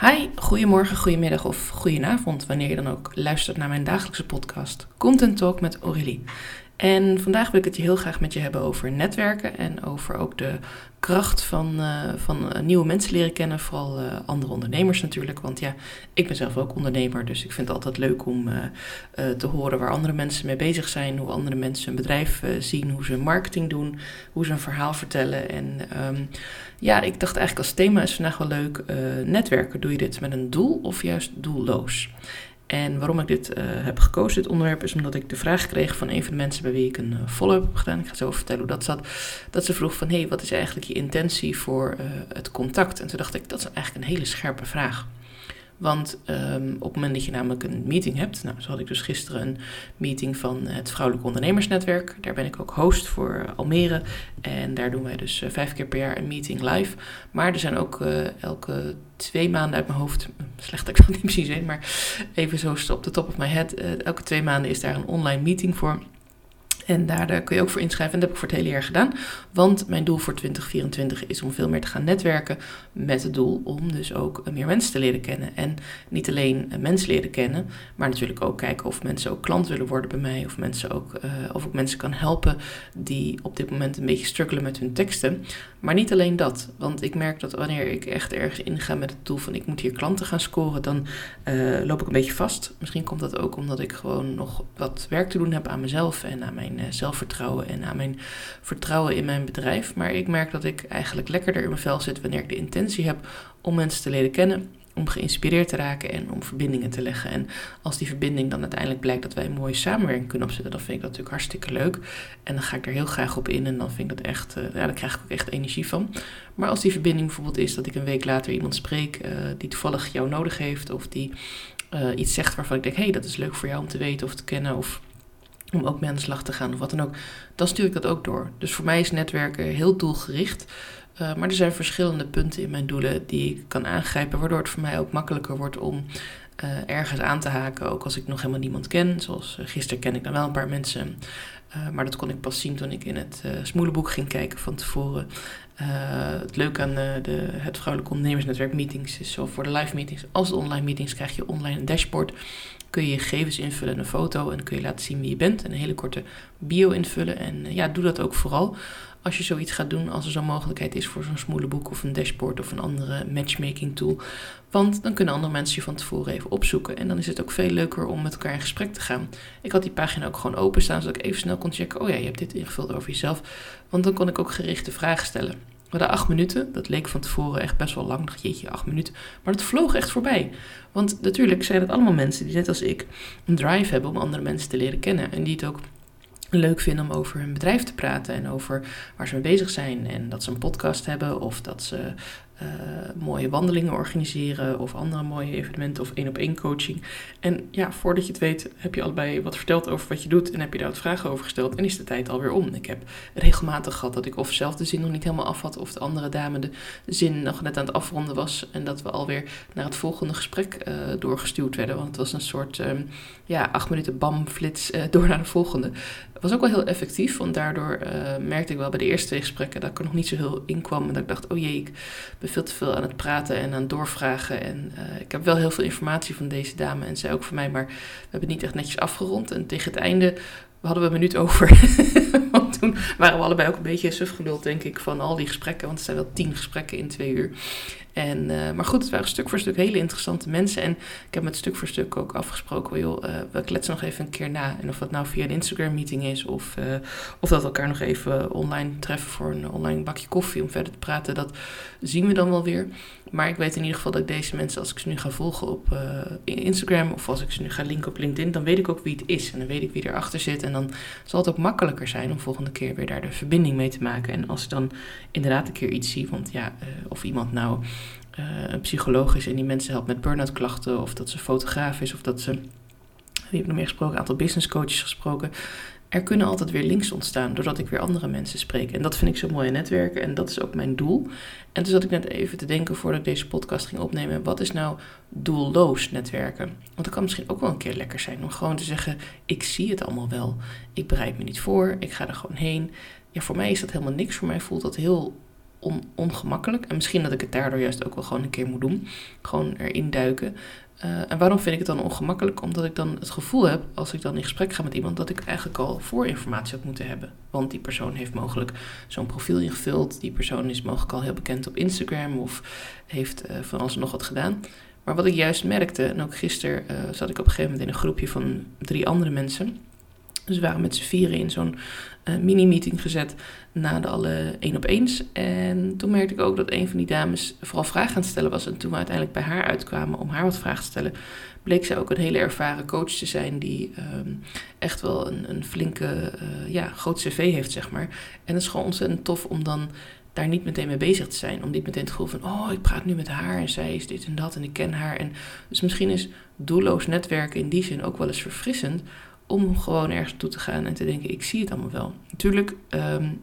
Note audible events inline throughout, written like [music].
Hi, goedemorgen, goedemiddag of goedenavond, wanneer je dan ook luistert naar mijn dagelijkse podcast Content Talk met Aurélie. En vandaag wil ik het heel graag met je hebben over netwerken en over ook de kracht van, uh, van uh, nieuwe mensen leren kennen. Vooral uh, andere ondernemers natuurlijk. Want ja, ik ben zelf ook ondernemer. Dus ik vind het altijd leuk om te horen waar andere mensen mee bezig zijn. Hoe andere mensen hun bedrijf zien. Hoe ze marketing doen. Hoe ze een verhaal vertellen. En um, ja, ik dacht eigenlijk als thema is vandaag wel leuk. netwerken, doe je dit met een doel of juist doelloos? En waarom ik dit uh, heb gekozen, dit onderwerp, is omdat ik de vraag kreeg van een van de mensen bij wie ik een uh, follow-up heb gedaan. Ik ga zo vertellen hoe dat zat. Dat ze vroeg van, hé, hey, wat is eigenlijk je intentie voor uh, het contact? En toen dacht ik, dat is eigenlijk een hele scherpe vraag. Want um, op het moment dat je namelijk een meeting hebt, nou, zo had ik dus gisteren een meeting van het Vrouwelijk Ondernemersnetwerk. Daar ben ik ook host voor Almere. En daar doen wij dus uh, vijf keer per jaar een meeting live. Maar er zijn ook uh, elke twee maanden uit mijn hoofd, slecht dat ik dat niet precies weet, maar even zo op de top of my head. Uh, elke twee maanden is daar een online meeting voor. En daar kun je ook voor inschrijven. En dat heb ik voor het hele jaar gedaan. Want mijn doel voor 2024 is om veel meer te gaan netwerken. Met het doel om dus ook meer mensen te leren kennen. En niet alleen mensen leren kennen. Maar natuurlijk ook kijken of mensen ook klant willen worden bij mij. Of, mensen ook, of ik mensen kan helpen die op dit moment een beetje struggelen met hun teksten. Maar niet alleen dat. Want ik merk dat wanneer ik echt ergens inga met het doel van ik moet hier klanten gaan scoren. Dan loop ik een beetje vast. Misschien komt dat ook omdat ik gewoon nog wat werk te doen heb aan mezelf en aan mijn zelfvertrouwen en aan mijn vertrouwen in mijn bedrijf. Maar ik merk dat ik eigenlijk lekkerder in mijn vel zit wanneer ik de intentie heb om mensen te leren kennen, om geïnspireerd te raken en om verbindingen te leggen. En als die verbinding dan uiteindelijk blijkt dat wij een mooie samenwerking kunnen opzetten, dan vind ik dat natuurlijk hartstikke leuk. En dan ga ik er heel graag op in en dan vind ik dat echt, uh, ja, daar krijg ik ook echt energie van. Maar als die verbinding bijvoorbeeld is dat ik een week later iemand spreek uh, die toevallig jou nodig heeft of die iets zegt waarvan ik denk, hé, hey, dat is leuk voor jou om te weten of te kennen of om ook mee aan de slag te gaan of wat dan ook, dan stuur ik dat ook door. Dus voor mij is netwerken heel doelgericht. Uh, maar er zijn verschillende punten in mijn doelen die ik kan aangrijpen, waardoor het voor mij ook makkelijker wordt om uh, ergens aan te haken, ook als ik nog helemaal niemand ken. Zoals uh, gisteren ken ik dan wel een paar mensen, maar dat kon ik pas zien toen ik in het smoelenboek ging kijken van tevoren. het leuke aan de, het Vrouwelijk Ondernemersnetwerk meetings is zo voor de live meetings als de online meetings krijg je online een dashboard kun je gegevens invullen in een foto en kun je laten zien wie je bent en een hele korte bio invullen. En uh, ja, doe dat ook vooral als je zoiets gaat doen, als er zo'n mogelijkheid is voor zo'n smoelenboek of een dashboard of een andere matchmaking tool. Want dan kunnen andere mensen je van tevoren even opzoeken en dan is het ook veel leuker om met elkaar in gesprek te gaan. Ik had die pagina ook gewoon openstaan, zodat ik even snel kon checken, oh ja, je hebt dit ingevuld over jezelf. Want dan kon ik ook gerichte vragen stellen. We hadden acht minuten. Dat leek van tevoren echt best wel lang. Dacht, jeetje, acht minuten. Maar dat vloog echt voorbij. Want natuurlijk zijn het allemaal mensen die net als ik een drive hebben om andere mensen te leren kennen. En die het ook leuk vinden om over hun bedrijf te praten en over waar ze mee bezig zijn. En dat ze een podcast hebben of dat ze uh, mooie wandelingen organiseren of andere mooie evenementen of één op één coaching. En ja, voordat je het weet heb je allebei wat verteld over wat je doet en heb je daar wat vragen over gesteld en is de tijd alweer om. Ik heb regelmatig gehad dat ik of zelf de zin nog niet helemaal af had of de andere dame de zin nog net aan het afronden was en dat we alweer naar het volgende gesprek uh, doorgestuurd werden. Want het was een soort um, ja, acht minuten bam flits uh, door naar de volgende. Was ook wel heel effectief, want daardoor merkte ik wel bij de eerste twee gesprekken dat ik er nog niet zo heel in kwam en dat ik dacht, oh jee, ik veel te veel aan het praten en aan doorvragen. En uh, ik heb wel heel veel informatie van deze dame en zij ook van mij, maar we hebben het niet echt netjes afgerond. En tegen het einde hadden we een minuut over. [laughs] toen waren we allebei ook een beetje sufgeduld, denk ik, van al die gesprekken. Want het zijn wel tien gesprekken in twee uur. En, uh, maar goed, het waren stuk voor stuk hele interessante mensen. En ik heb met stuk voor stuk ook afgesproken, joh, uh, we kletsen nog even een keer na. En of dat nou via een Instagram meeting is of, uh, of dat we elkaar nog even online treffen voor een online bakje koffie om verder te praten, dat zien we dan wel weer. Maar ik weet in ieder geval dat ik deze mensen, als ik ze nu ga volgen op Instagram of als ik ze nu ga linken op LinkedIn, dan weet ik ook wie het is. En dan weet ik wie erachter zit. En dan zal het ook makkelijker zijn om volgende keer weer daar de verbinding mee te maken. En als ik dan inderdaad een keer iets zie, want ja, of iemand nou uh, een psycholoog is en die mensen helpt met burn-out klachten, of dat ze fotograaf is, of dat ze, wie heb ik nog meer gesproken, een aantal business coaches gesproken. Er kunnen altijd weer links ontstaan doordat ik weer andere mensen spreek. En dat vind ik zo mooi netwerken en dat is ook mijn doel. En toen zat ik net even te denken voordat ik deze podcast ging opnemen, wat is nou doelloos netwerken? Want dat kan misschien ook wel een keer lekker zijn om gewoon te zeggen, ik zie het allemaal wel. Ik bereid me niet voor, ik ga er gewoon heen. Ja, voor mij is dat helemaal niks. Voor mij voelt dat heel ongemakkelijk. En misschien dat ik het daardoor juist ook wel gewoon een keer moet doen. Gewoon erin duiken. Uh, en waarom vind ik het dan ongemakkelijk? Omdat ik dan het gevoel heb, als ik dan in gesprek ga met iemand, dat ik eigenlijk al voorinformatie had moeten hebben. Want die persoon heeft mogelijk zo'n profiel ingevuld. Die persoon is mogelijk al heel bekend op Instagram of heeft uh, van alles nog wat gedaan. Maar wat ik juist merkte, en ook gisteren uh, zat ik op een gegeven moment in een groepje van drie andere mensen. Dus we waren met z'n vieren in zo'n uh, mini-meeting gezet na de alle één op eens. En toen merkte ik ook dat een van die dames vooral vragen aan het stellen was. En toen we uiteindelijk bij haar uitkwamen om haar wat vragen te stellen, bleek zij ook een hele ervaren coach te zijn die um, echt wel een, een flinke, uh, ja, groot cv heeft, zeg maar. En het is gewoon ontzettend tof om dan daar niet meteen mee bezig te zijn. Om niet meteen het gevoel van, oh, ik praat nu met haar en zij is dit en dat en ik ken haar. En dus misschien is doelloos netwerken in die zin ook wel eens verfrissend om gewoon ergens toe te gaan en te denken, ik zie het allemaal wel. Natuurlijk, um,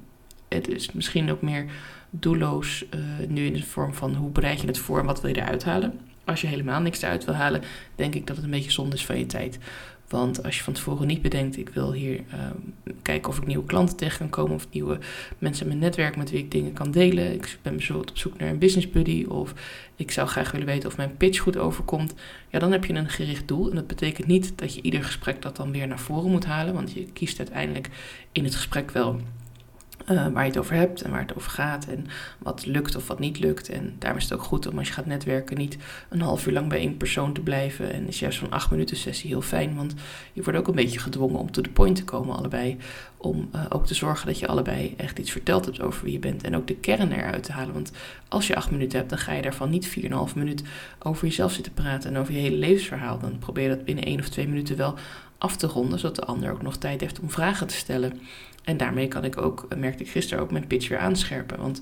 het is misschien ook meer doelloos uh, nu in de vorm van hoe bereid je het voor en wat wil je eruit halen. Als je helemaal niks eruit wil halen, denk ik dat het een beetje zonde is van je tijd. Want als je van tevoren niet bedenkt, ik wil hier uh, kijken of ik nieuwe klanten tegen kan komen of nieuwe mensen in mijn netwerk met wie ik dingen kan delen. Ik ben bijvoorbeeld op zoek naar een business buddy of ik zou graag willen weten of mijn pitch goed overkomt. Ja, dan heb je een gericht doel. En dat betekent niet dat je ieder gesprek dat dan weer naar voren moet halen, want je kiest uiteindelijk in het gesprek wel uh, waar je het over hebt en waar het over gaat en wat lukt of wat niet lukt. En daarom is het ook goed om als je gaat netwerken niet een half uur lang bij één persoon te blijven. En is juist zo'n acht minuten sessie heel fijn, want je wordt ook een beetje gedwongen om to the point te komen allebei. Om uh, ook te zorgen dat je allebei echt iets verteld hebt over wie je bent en ook de kern eruit te halen. Want als je acht minuten hebt, dan ga je daarvan niet vier en een half minuut over jezelf zitten praten en over je hele levensverhaal. Dan probeer je dat binnen één of twee minuten wel af te ronden, zodat de ander ook nog tijd heeft om vragen te stellen. En daarmee kan ik ook, eh, merkte ik gisteren ook, mijn pitch weer aanscherpen. Want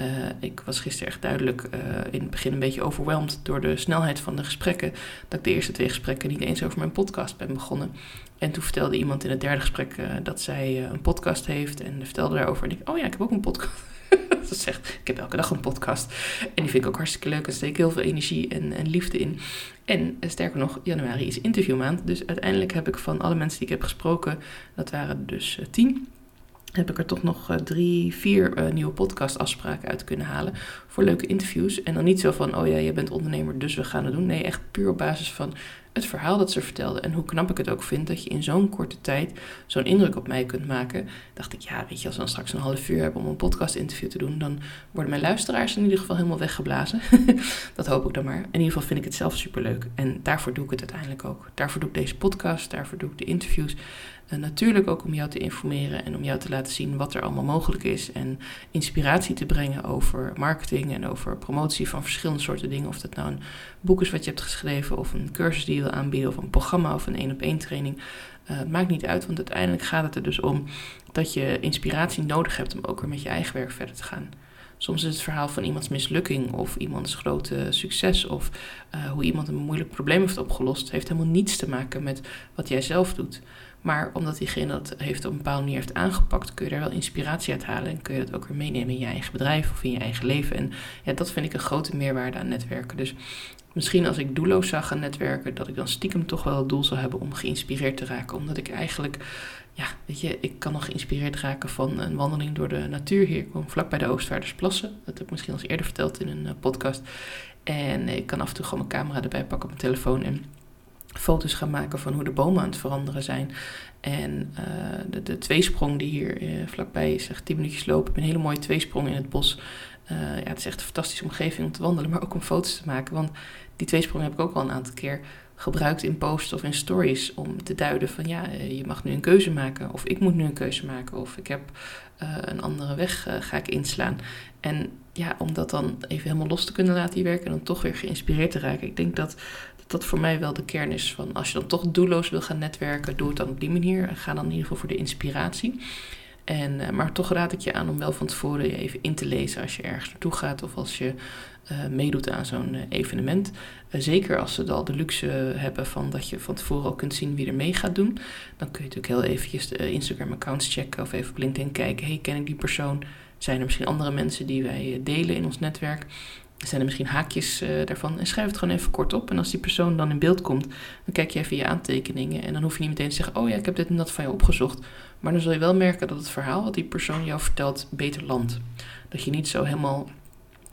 uh, ik was gisteren echt duidelijk uh, in het begin een beetje overweldigd door de snelheid van de gesprekken. Dat ik de eerste twee gesprekken niet eens over mijn podcast ben begonnen. En toen vertelde iemand in het derde gesprek dat zij een podcast heeft en vertelde daarover. En ik, oh ja, ik heb ook een podcast. Zegt, ik heb elke dag een podcast. En die vind ik ook hartstikke leuk. En steek ik heel veel energie en, en liefde in. En sterker nog, januari is interviewmaand. Dus uiteindelijk heb ik van alle mensen die ik heb gesproken, dat waren dus tien heb ik er toch nog uh, drie, vier uh, nieuwe podcastafspraken uit kunnen halen voor leuke interviews. En dan niet zo van, oh ja, je bent ondernemer, dus we gaan het doen. Nee, echt puur op basis van het verhaal dat ze vertelde. En hoe knap ik het ook vind dat je in zo'n korte tijd zo'n indruk op mij kunt maken. Dacht ik, ja, weet je, als we dan straks een half uur hebben om een podcast interview te doen, dan worden mijn luisteraars in ieder geval helemaal weggeblazen. [laughs] dat hoop ik dan maar. In ieder geval vind ik het zelf superleuk. En daarvoor doe ik het uiteindelijk ook. Daarvoor doe ik deze podcast, daarvoor doe ik de interviews. En natuurlijk ook om jou te informeren en om jou te laten zien wat er allemaal mogelijk is. En inspiratie te brengen over marketing en over promotie van verschillende soorten dingen. Of dat nou een boek is wat je hebt geschreven, of een cursus die je wil aanbieden, of een programma of een één op één training. Uh, maakt niet uit, want uiteindelijk gaat het er dus om dat je inspiratie nodig hebt om ook weer met je eigen werk verder te gaan. Soms is het verhaal van iemands mislukking of iemands grote succes of uh, hoe iemand een moeilijk probleem heeft opgelost, heeft helemaal niets te maken met wat jij zelf doet. Maar omdat diegene dat heeft op een bepaalde manier heeft aangepakt, kun je daar wel inspiratie uit halen. En kun je dat ook weer meenemen in je eigen bedrijf of in je eigen leven. En ja, dat vind ik een grote meerwaarde aan netwerken. Dus misschien als ik doelloos zag gaan netwerken, dat ik dan stiekem toch wel het doel zou hebben om geïnspireerd te raken. Omdat ik eigenlijk, ja, weet je, ik kan nog geïnspireerd raken van een wandeling door de natuur hier. Ik woon vlak bij de Oostvaardersplassen. Dat heb ik misschien al eens eerder verteld in een eh, podcast. En ik kan af en toe gewoon mijn camera erbij pakken op mijn telefoon en foto's gaan maken van hoe de bomen aan het veranderen zijn. En uh, de, de tweesprong die hier uh, vlakbij is, echt 10 minuutjes lopen. Een hele mooie tweesprong in het bos. Uh, ja, het is echt een fantastische omgeving om te wandelen, maar ook om foto's te maken. Want die tweesprong heb ik ook al een aantal keer gebruikt in posts of in stories om te duiden van ja, je mag nu een keuze maken of ik moet nu een keuze maken of ik heb een andere weg ga ik inslaan. En ja, om dat dan even helemaal los te kunnen laten werken en dan toch weer geïnspireerd te raken. Ik denk dat dat voor mij wel de kern is van als je dan toch doelloos wil gaan netwerken, doe het dan op die manier. Ga dan in ieder geval voor de inspiratie. En, uh, maar toch raad ik je aan om wel van tevoren je even in te lezen als je ergens naartoe gaat of als je uh, meedoet aan zo'n uh, evenement. zeker als ze al de luxe hebben van dat je van tevoren al kunt zien wie er mee gaat doen. Dan kun je natuurlijk heel eventjes de Instagram-accounts checken of even op LinkedIn kijken. Hey, ken ik die persoon? Zijn er misschien andere mensen die wij delen in ons netwerk? Zijn er misschien haakjes uh, daarvan. En schrijf het gewoon even kort op. En als die persoon dan in beeld komt, dan kijk je even je aantekeningen. En dan hoef je niet meteen te zeggen: Oh ja, ik heb dit en dat van je opgezocht. Maar dan zul je wel merken dat het verhaal wat die persoon jou vertelt beter landt. Dat je niet zo helemaal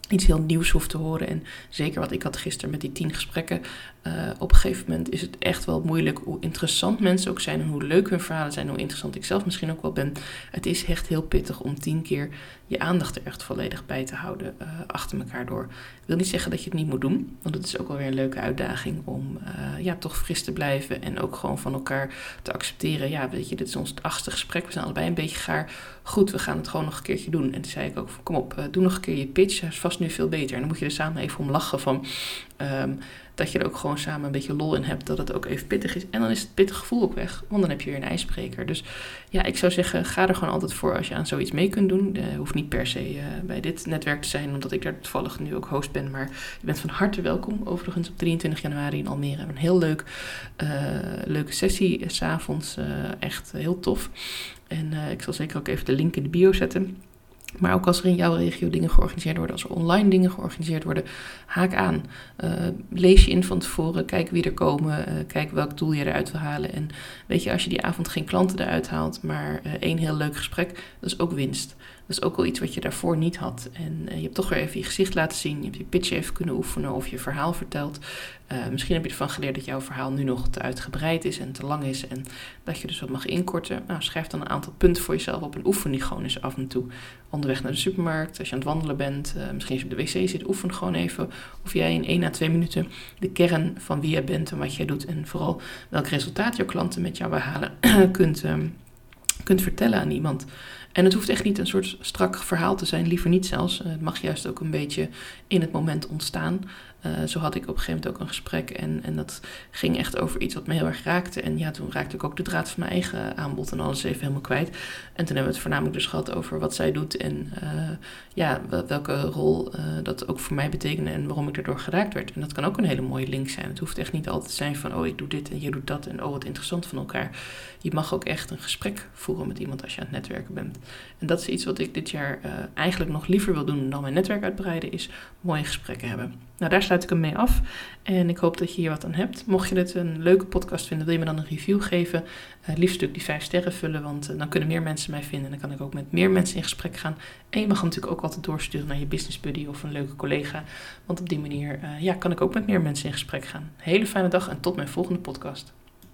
iets heel nieuws hoeft te horen. En zeker wat ik had gisteren met die tien gesprekken. Uh, op een gegeven moment is het echt wel moeilijk hoe interessant mensen ook zijn. En hoe leuk hun verhalen zijn. Hoe interessant ik zelf misschien ook wel ben. Het is echt heel pittig om tien keer je aandacht er echt volledig bij te houden. Uh, achter elkaar door. Ik wil niet zeggen dat je het niet moet doen. Want het is ook wel weer een leuke uitdaging om uh, ja, toch fris te blijven. En ook gewoon van elkaar te accepteren. Ja, weet je, dit is ons achtste gesprek. We zijn allebei een beetje gaar. Goed, we gaan het gewoon nog een keertje doen. En toen zei ik ook: kom op, doe nog een keer je pitch. Hij is vast nu veel beter. En dan moet je er samen even om lachen van... Um, dat je er ook gewoon samen een beetje lol in hebt. Dat het ook even pittig is. En dan is het pittig gevoel ook weg. Want dan heb je weer een ijsbreker. Dus ja, ik zou zeggen, ga er gewoon altijd voor als je aan zoiets mee kunt doen. Uh, hoeft niet per se uh, bij dit netwerk te zijn, omdat ik daar toevallig nu ook host ben. Maar je bent van harte welkom. Overigens op 23 januari in Almere. Een heel leuk, uh, leuke sessie. S'avonds echt heel tof. En ik zal zeker ook even de link in de bio zetten. Maar ook als er in jouw regio dingen georganiseerd worden, als er online dingen georganiseerd worden, haak aan. Uh, lees je in van tevoren, kijk wie er komen, uh, kijk welk doel je eruit wil halen. En weet je, als je die avond geen klanten eruit haalt, maar uh, één heel leuk gesprek, dat is ook winst. Is ook wel iets wat je daarvoor niet had. En je hebt toch weer even je gezicht laten zien, je hebt je pitch even kunnen oefenen of je verhaal verteld. misschien heb je ervan geleerd dat jouw verhaal nu nog te uitgebreid is en te lang is en dat je dus wat mag inkorten. Nou, schrijf dan een aantal punten voor jezelf op en oefen die gewoon eens af en toe onderweg naar de supermarkt, als je aan het wandelen bent, uh, misschien als je op de wc zit, oefen gewoon even of jij in 1 à 2 minuten de kern van wie jij bent en wat jij doet en vooral welk resultaat jouw klanten met jou behalen [clears throat] kunt, um, kunt vertellen aan iemand. En het hoeft echt niet een soort strak verhaal te zijn, liever niet zelfs. Het mag juist ook een beetje in het moment ontstaan. Uh, zo had ik op een gegeven moment ook een gesprek en, en dat ging echt over iets wat me heel erg raakte. En ja, toen raakte ik ook de draad van mijn eigen aanbod en alles even helemaal kwijt. En toen hebben we het voornamelijk dus gehad over wat zij doet en uh, ja, welke rol uh, dat ook voor mij betekende en waarom ik daardoor geraakt werd. En dat kan ook een hele mooie link zijn. Het hoeft echt niet altijd te zijn van, oh ik doe dit en je doet dat en oh wat interessant van elkaar. Je mag ook echt een gesprek voeren met iemand als je aan het netwerken bent. En dat is iets wat ik dit jaar eigenlijk nog liever wil doen dan mijn netwerk uitbreiden, is mooie gesprekken hebben. Nou, daar sluit ik hem mee af. En ik hoop dat je hier wat aan hebt. Mocht je dit een leuke podcast vinden, wil je me dan een review geven. Uh, liefst natuurlijk die vijf sterren vullen, want uh, dan kunnen meer mensen mij vinden. En dan kan ik ook met meer mensen in gesprek gaan. En je mag hem natuurlijk ook altijd doorsturen naar je business buddy of een leuke collega. Want op die manier uh, ja, kan ik ook met meer mensen in gesprek gaan. Hele fijne dag en tot mijn volgende podcast.